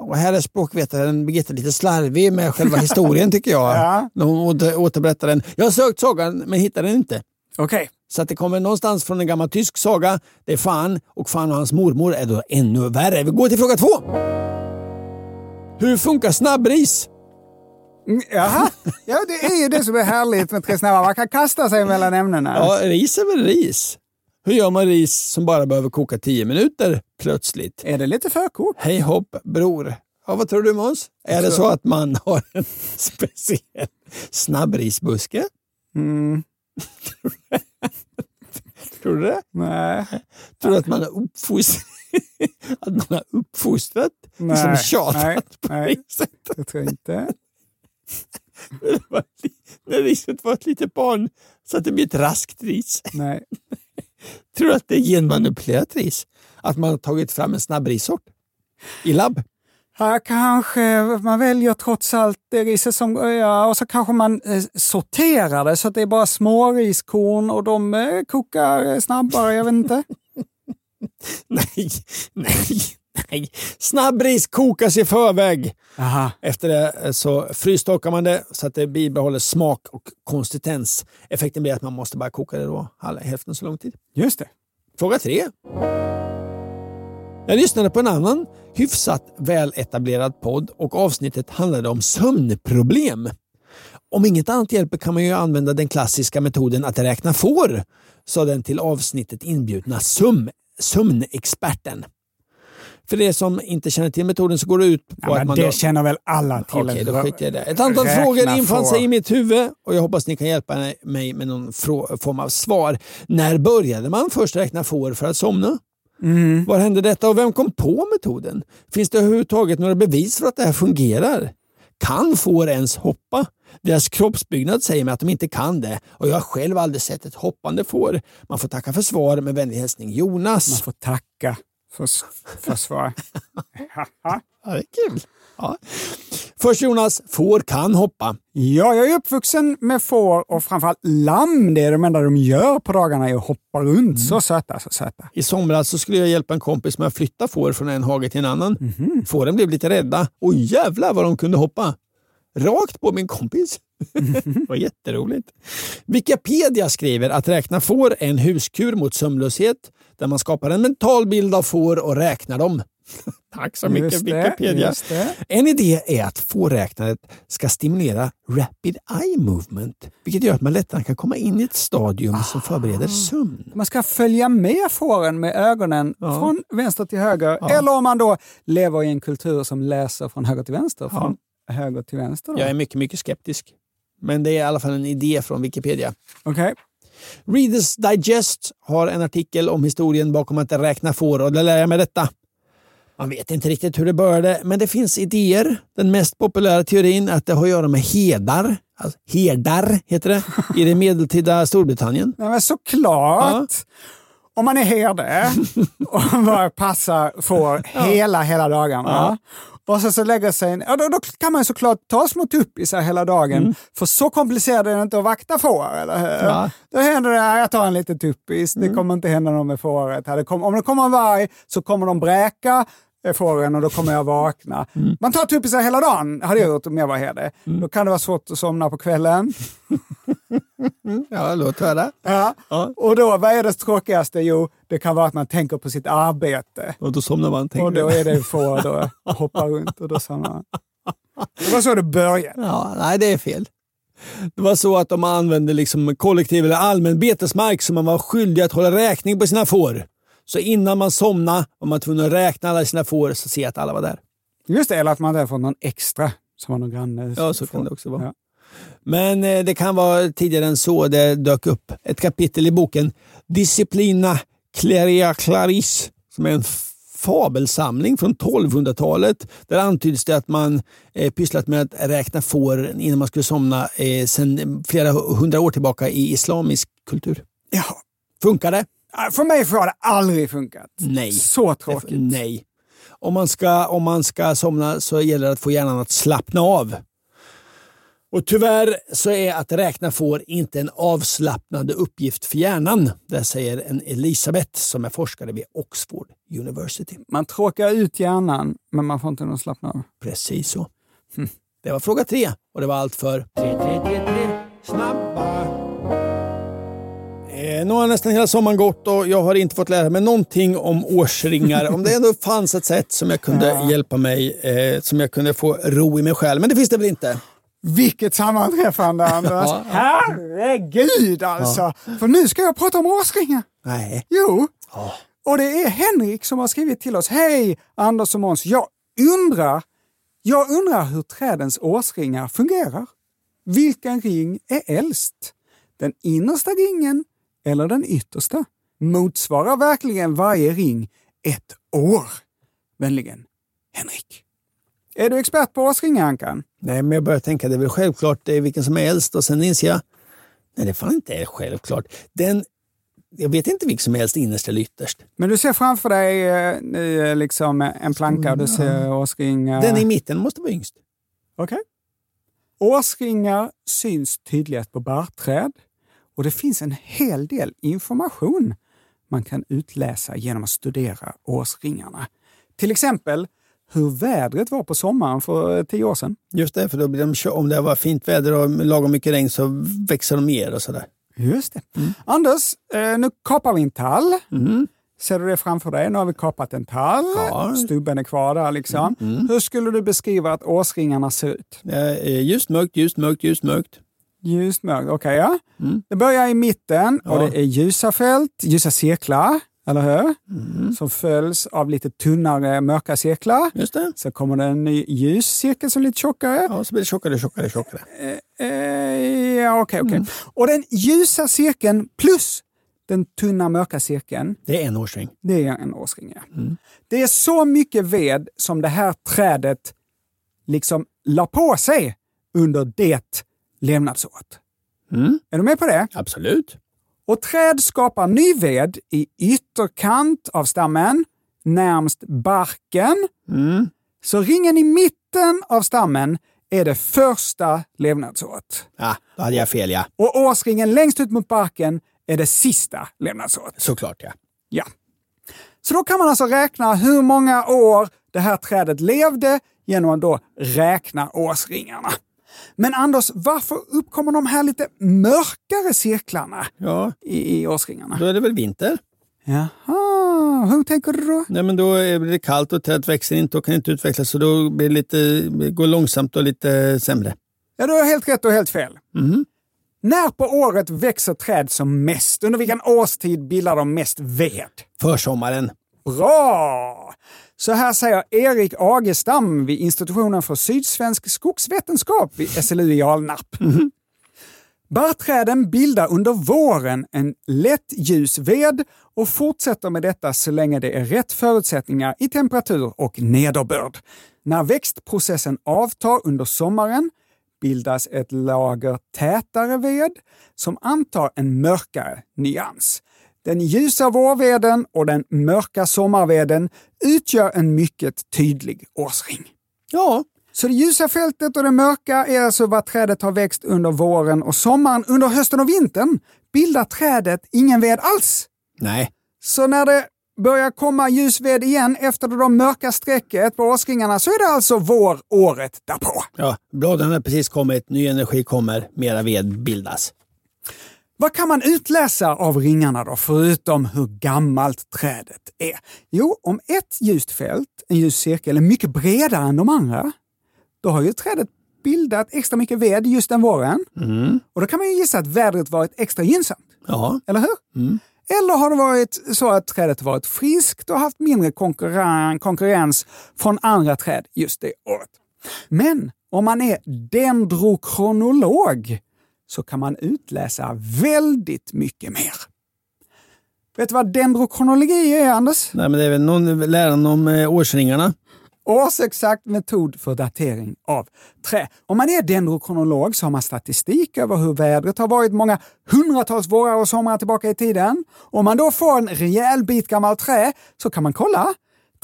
Och här är språkvetaren Birgitta lite slarvig med själva historien tycker jag. Ja. Hon åter, återberättar den. Jag har sökt sagan men hittar den inte. Okej. Så att det kommer någonstans från en gammal tysk saga. Det är fan och fan och hans mormor är då ännu värre. Vi går till fråga två. Hur funkar snabbris? Mm, Jaha, ja, det är ju det som är härligt med Tre snabba. Man kan kasta sig mellan ämnena. Ja, ris är väl ris. Hur gör man ris som bara behöver koka 10 minuter plötsligt? Är det lite förkok? Hej hopp bror. Ja, vad tror du Måns? Är det så att man har en speciell snabbrisbuske? Mm. Tror du det? Nej. Tror du att man har uppfostrat, att man har uppfostrat liksom Nej, tjatat nej, på nej. riset? Jag tror inte. Det När riset var ett litet barn så att det blir ett raskt ris. Nej. Tror du att det är genmanipulerat ris? Att man har tagit fram en snabbrissort i labb? Ja, kanske man väljer trots allt det riset som, ja, och så kanske man eh, sorterar det så att det är bara små riskorn och de eh, kokar eh, snabbare, jag vet inte. Nej, nej, nej. Snabbris kokas i förväg. Aha. Efter det eh, så frystorkar man det så att det bibehåller smak och konsistens. Effekten blir att man måste bara koka det då hälften så lång tid. Just det. Fråga tre. Jag lyssnade på en annan hyfsat väletablerad podd och avsnittet handlade om sömnproblem. Om inget annat hjälper kan man ju använda den klassiska metoden att räkna får, sa den till avsnittet inbjudna sömn, sömnexperten. För det som inte känner till metoden så går det ut på Ja, att man det då... känner väl alla till? Okej, då skiter jag i det. Ett antal frågor infann sig i mitt huvud och jag hoppas ni kan hjälpa mig med någon form av svar. När började man först räkna får för att somna? Mm. Var hände detta och vem kom på metoden? Finns det överhuvudtaget några bevis för att det här fungerar? Kan får ens hoppa? Deras kroppsbyggnad säger mig att de inte kan det och jag har själv aldrig sett ett hoppande får. Man får tacka för svar med vänlig hälsning Jonas. Man får tacka för, för svar. ja, det är kul. Ja. Först Jonas, får kan hoppa. Ja, jag är uppvuxen med får och framförallt lamm. Det är de enda de gör på dagarna är att hoppa runt. Så söta, så söta. I somras så skulle jag hjälpa en kompis med att flytta får från en hage till en annan. Mhm. Fåren blev lite rädda och jävlar vad de kunde hoppa. Rakt på min kompis. det var jätteroligt. Wikipedia skriver att räkna får är en huskur mot sömnlöshet där man skapar en mental bild av får och räknar dem. Tack så mycket Just det, Wikipedia. just det. En idé är att fårräknandet ska stimulera rapid eye movement, vilket gör att man lättare kan komma in i ett stadium som förbereder sömn. Man ska följa med fåren med ögonen från vänster till höger. Eller om man då lever i en kultur som läser från höger till vänster, från höger till vänster. Då. Jag är mycket, mycket skeptisk. Men det är i alla fall en idé från Wikipedia. Okej. Readers Digest har en artikel om historien bakom att räkna får och där lär jag mig detta. Man vet inte riktigt hur det började, men det finns idéer. Den mest populära teorin är att det har att göra med hedar. Alltså, herdar heter det i det medeltida Storbritannien. Nej, men såklart. Om man är herde och bara passar får hela, hela dagarna. Och så, så lägger sig ja, då, då kan man såklart ta små tuppisar hela dagen. För så komplicerat är det inte att vakta får, eller hur? Ja. Då händer det, jag tar en liten tuppis, det kommer inte hända något med fåret. Här, det kom, om det kommer en varg så kommer de bräka eh, fåren och då kommer jag vakna. Man tar tuppisar hela dagen, hade jag gjort om jag var herde. Då kan det vara svårt att somna på kvällen. Ja, låt höra. Ja. Och då, vad är det tråkigaste? Jo, det kan vara att man tänker på sitt arbete. Och då somnar man. Och då är det får då hoppar runt och då somnar man. Det var så det började. Ja, nej, det är fel. Det var så att de använde liksom kollektiv eller allmän betesmark som man var skyldig att hålla räkning på sina får. Så innan man somnade var man tvungen att räkna alla sina får och se att alla var där. Just det, eller att man hade fått någon extra som var någon granne. Ja, så kan det också vara. Ja. Men eh, det kan vara tidigare än så det dök upp ett kapitel i boken Disciplina Claria Claris som är en fabelsamling från 1200-talet. Där antyds det att man eh, pysslat med att räkna får innan man skulle somna eh, sedan flera hundra år tillbaka i islamisk kultur. Ja. Funkar det? För mig har det aldrig funkat. Nej. Så tråkigt. Nej. Om man, ska, om man ska somna så gäller det att få hjärnan att slappna av. Och tyvärr så är att räkna får inte en avslappnande uppgift för hjärnan. Det säger en Elisabeth som är forskare vid Oxford University. Man tråkar ut hjärnan, men man får inte någon slappna av. Precis så. Det var fråga tre och det var allt för tre, tre, tre, tre, snabba. Eh, nu har nästan hela sommaren gått och jag har inte fått lära mig någonting om årsringar. om det ändå fanns ett sätt som jag kunde Ja. hjälpa mig, eh, som jag kunde få ro i mig själv. Men det finns det väl inte? Vilket sammanträffande Anders! Ja. Herregud alltså! För nu ska jag prata om årsringar. Nej. Jo, och det är Henrik som har skrivit till oss. Hej Anders och Måns! Jag undrar, jag undrar hur trädens årsringar fungerar. Vilken ring är äldst? Den innersta ringen eller den yttersta? Motsvarar verkligen varje ring ett år? Vänligen, Henrik. Är du expert på årsringar, Ankan? Nej, men jag börjar tänka det är väl självklart det är vilken som är äldst och sen inser jag, nej det fan inte är självklart. Den, jag vet inte vilken som är äldst, innerst eller ytterst. Men du ser framför dig eh, eh, liksom en planka och du ser årsringar. Den i mitten måste vara yngst. Okej. Årsringar syns tydligast på barrträd och det finns en hel del information man kan utläsa genom att studera årsringarna. Till exempel hur vädret var på sommaren för eh, tio år sedan. Just det, för då blir de, om det var fint väder och lagom mycket regn så växer de mer och sådär. Just det. Anders, eh, nu kapar vi en tall. Ser du det framför dig? Nu har vi kapat en tall. Ja. Stubben är kvar där liksom. Hur skulle du beskriva att årsringarna ser ut? Eh, Ljust mörkt, ljust mörkt, ljust mörkt. Ljust mörkt, okej ja. Det börjar i mitten och Ja. det är ljusa fält, ljusa cirklar, eller hur? Som följs av lite tunnare mörka cirklar. Just det. Så kommer det en ny ljus cirkel som är lite tjockare. Ja, så blir det tjockare, tjockare, tjockare. Eh, ja, okej, okej. Och den ljusa cirkeln plus den tunna mörka cirkeln, Det är en årsring. det är en årsring. Ja. Det är så mycket ved som det här trädet liksom la på sig under det levnadsåret. Mm. Är du med på det? Absolut. Och träd skapar ny ved i ytterkant av stammen, närmst barken. Mm. Så ringen i mitten av stammen är det första levnadsåret. Ja, då hade jag fel ja. Och årsringen längst ut mot barken är det sista levnadsåret. Såklart ja. Ja. Så då kan man alltså räkna hur många år det här trädet levde genom att då räkna årsringarna. Men Anders, varför uppkommer de här lite mörkare cirklarna Ja, i, i årsringarna? då är det väl vinter. Jaha, hur tänker du då? Nej, men då är det kallt och trädet växer inte och kan inte utvecklas så då blir det lite, går långsamt och lite sämre. Ja, du har helt rätt och helt fel. Mhm. När på året växer träd som mest? Under vilken årstid bildar de mest ved? Försommaren. Bra! Så här säger Erik Agestam vid institutionen för sydsvensk skogsvetenskap vid SLU i Alnarp. Barrträden bildar under våren en lätt ljus ved och fortsätter med detta så länge det är rätt förutsättningar i temperatur och nederbörd. När växtprocessen avtar under sommaren bildas ett lager tätare ved som antar en mörkare nyans. Den ljusa vårveden och den mörka sommarveden utgör en mycket tydlig årsring. Ja, Så det ljusa fältet och det mörka är alltså vad trädet har växt under våren och sommaren. Under hösten och vintern bildar trädet ingen ved alls. nej. Så när det börjar komma ljusved igen efter det mörka strecket på årsringarna så är det alltså vår året därpå. Ja, bladen har precis kommit, ny energi kommer, mera ved bildas. Vad kan man utläsa av ringarna då, förutom hur gammalt trädet är? Jo, om ett ljust fält, en ljus cirkel, är mycket bredare än de andra, då har ju trädet bildat extra mycket ved just den våren. Och då kan man ju gissa att vädret varit extra gynnsamt. Ja, Eller hur? Eller har det varit så att trädet varit friskt och haft mindre konkurren- konkurrens från andra träd just det året? Men om man är dendrokronolog så kan man utläsa väldigt mycket mer. Vet du vad dendrokronologi är, Anders? nej, men det är väl någon läran om eh, årsringarna. Årsexakt metod för datering av trä. Om man är dendrokronolog så har man statistik över hur vädret har varit många hundratals vårar och somrar tillbaka i tiden. Om man då får en rejäl bit gammalt trä så kan man kolla.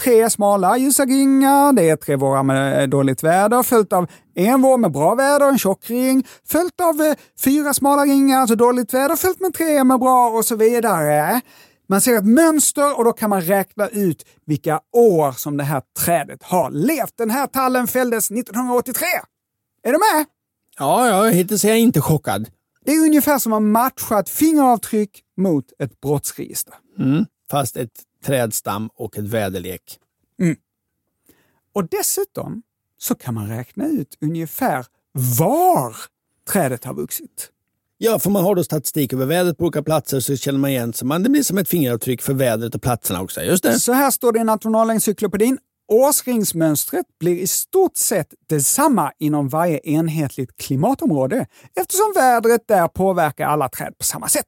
Tre smala ljusa ringar, det är tre vårar med dåligt väder, följt av en vår med bra väder, en tjock ring, följt av eh, fyra smala ringar, alltså dåligt väder, följt med tre med bra och så vidare. Man ser ett mönster och då kan man räkna ut vilka år som det här trädet har levt. Den här tallen fälldes 1983. Är du med? Ja, ja, hittills är jag inte chockad. Det är ungefär som att matcha ett fingeravtryck mot ett brottsregister. Mm. Fast ett trädstam och ett väderlek. Och dessutom så kan man räkna ut ungefär var trädet har vuxit. Ja, för man har då statistik över vädret på olika platser så känner man igen man, det blir som ett fingeravtryck för vädret och platserna också. Just det. Så här står det i Nationalencyklopedin. Årsringsmönstret blir i stort sett detsamma inom varje enhetligt klimatområde eftersom vädret där påverkar alla träd på samma sätt.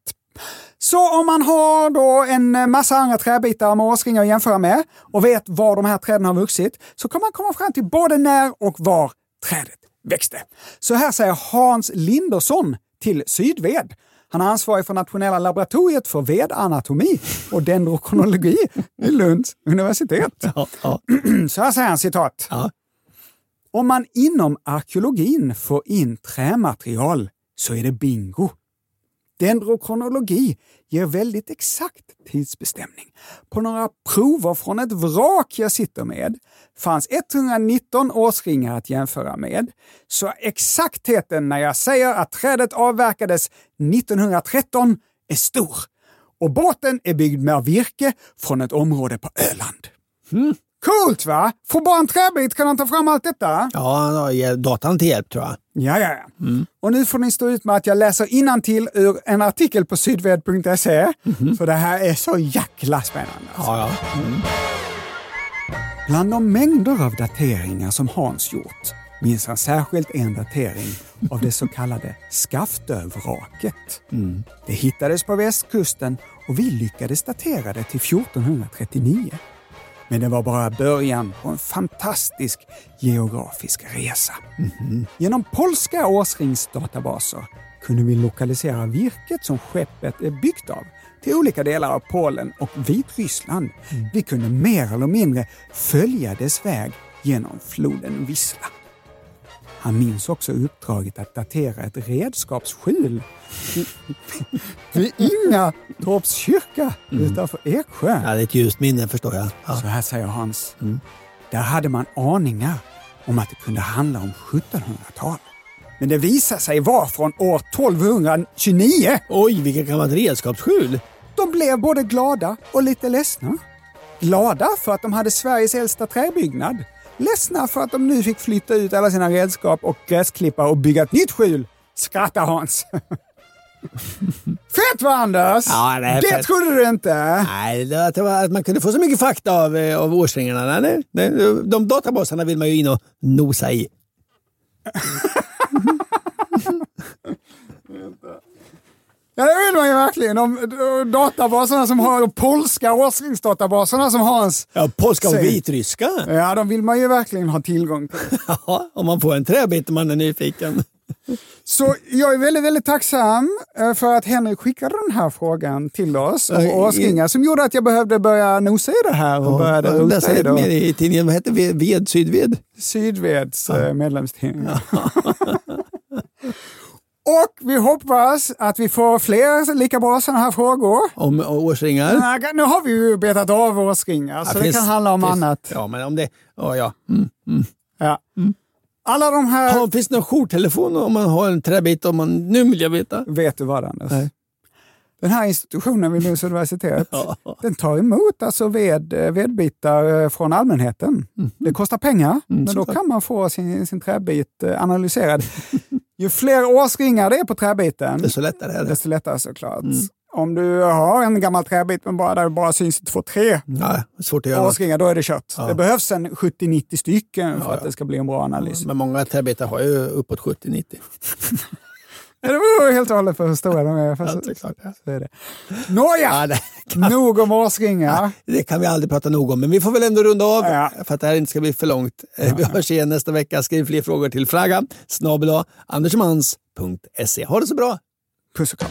Så om man har då en massa andra träbitar med årsringar att jämföra med och vet var de här träden har vuxit så kan man komma fram till både när och var trädet växte. Så här säger Hans Lindersson till Sydved. Han är ansvarig för Nationella laboratoriet för vedanatomi och dendrokronologi vid Lunds universitet. Ja, ja. Så här säger han citat. Ja. Om man inom arkeologin får in trämaterial så är det bingo. Dendrokronologi ger väldigt exakt tidsbestämning. På några prover från ett vrak jag sitter med fanns 119 årsringar att jämföra med. Så exaktheten när jag säger att trädet avverkades 1913 är stor. Och båten är byggd med virke från ett område på Öland. Coolt va? Får bara en träbit kan han ta fram allt detta. ja, han har datan till hjälp tror jag. Ja, ja, ja. Och nu får ni stå ut med att jag läser till ur en artikel på sydved.se. För det här är så jäkla spännande. alltså. Ja, ja. Bland de mängder av dateringar som Hans gjort minns han särskilt en datering av det så kallade Skaftövraket. Det hittades på västkusten och vi lyckades datera det till 1439. Men det var bara början på en fantastisk geografisk resa. Genom polska årsringsdatabaser kunde vi lokalisera virket som skeppet är byggt av till olika delar av Polen och Vitryssland. Vi kunde mer eller mindre följa dess väg genom floden Wisla. Han minns också uppdraget att datera ett redskapsskjul vid Ingatorps kyrka utanför Eksjö. Ja, det är ett ljust minne förstår jag. Ja. Så här säger Hans. Där hade man aningar om att det kunde handla om 1700-tal. Men det visade sig vara från år 1229. Oj, vilket gammalt redskapsskjul! De blev både glada och lite ledsna. Glada för att de hade Sveriges äldsta träbyggnad. Ledsna för att de nu fick flytta ut alla sina redskap och gräsklippa och bygga ett nytt skjul. Skrattar Hans. Fett va Anders? Ja, det det trodde du inte? Nej, det, var, att man kunde få så mycket fakta av, eh, av årsringarna. Nej, nej, de, de databaserna vill man ju in och nosa i. Ja, det vill man ju verkligen. De, databaserna som har, de polska årsringsdatabaserna som Hans Ja, polska och vitryska. Ja, de vill man ju verkligen ha tillgång till. Ja, om man får en träbit om man är nyfiken. Så jag är väldigt, väldigt tacksam eh, för att Henrik skickade den här frågan till oss om Ja, årsringar som gjorde att jag behövde börja nosa i det här och började Jag läste rota i lite mer i tidningen. Vad hette ved? ved Sydved? Sydveds ja. medlemstidning. Och vi hoppas att vi får fler lika bra sådana här frågor. Om årsringar? Nu har vi ju betat av årsringar, så Ja, det finns- kan handla om finns- annat. Ja, men om det... Ja, ja. Mm, mm. Ja. Alla de här... Ja, finns det någon jourtelefon om man har en träbit? Om man, nu vill jag veta. Vet du vad Anders? Nej. Den här institutionen vid Lunds universitet, Ja. den tar emot alltså ved, vedbitar eh, från allmänheten. Det kostar pengar, men då Mm. kan man få sin, sin träbit eh, analyserad. Ju fler årsringar det är på träbiten, Desto lättare är det. desto lättare såklart. Mm. Om du har en gammal träbit men bara där det bara syns två, tre Ja, svårt att göra årsringar, då är det kört. Ja. Det behövs en 70-90 stycken för Ja, att det ska bli en bra analys. Men många träbitar har ju uppåt 70-90. Det beror helt och hållet på hur stora de är. Fast Ja, det är klart, ja. så är det. Nåja, Ja, nog om årsringar. det kan vi aldrig prata nog om, men vi får väl ändå runda av Ja. för att det här inte ska bli för långt. Eh, Vi hörs igen nästa vecka. Skriv fler frågor till andersmans.se. Ha det så bra! Puss och kram.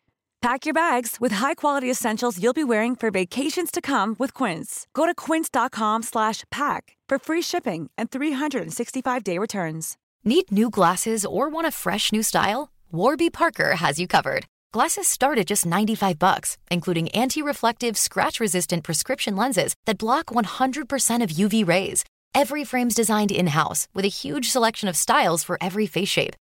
Pack your bags with high-quality essentials you'll be wearing for vacations to come with Quince. Go to quince.com slash pack for free shipping and 365-day returns. Need new glasses or want a fresh new style? Warby Parker has you covered. Glasses start at just 95 bucks, including anti-reflective, scratch-resistant prescription lenses that block 100% of UV rays. Every frame's designed in-house with a huge selection of styles for every face shape.